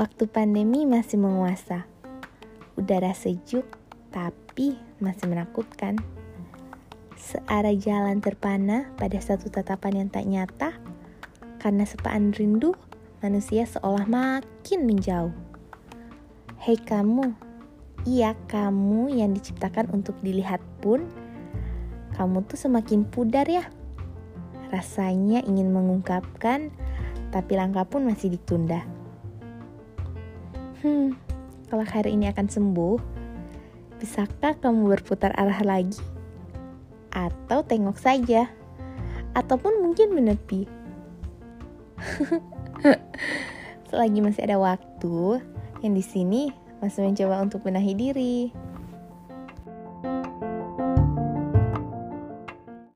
Waktu pandemi masih menguasa. Udara sejuk tapi masih menakutkan. Searah jalan terpana pada satu tatapan yang tak nyata. Karena sepaan rindu, manusia seolah makin menjauh. Hei kamu, iya kamu yang diciptakan untuk dilihat pun, kamu tuh semakin pudar ya. Rasanya ingin mengungkapkan, tapi langkah pun masih ditunda. Hmm, kalau hari ini akan sembuh, bisakah kamu berputar arah lagi? Atau tengok saja? Ataupun mungkin menepi? Selagi masih ada waktu, yang di sini masih mencoba untuk benahi diri.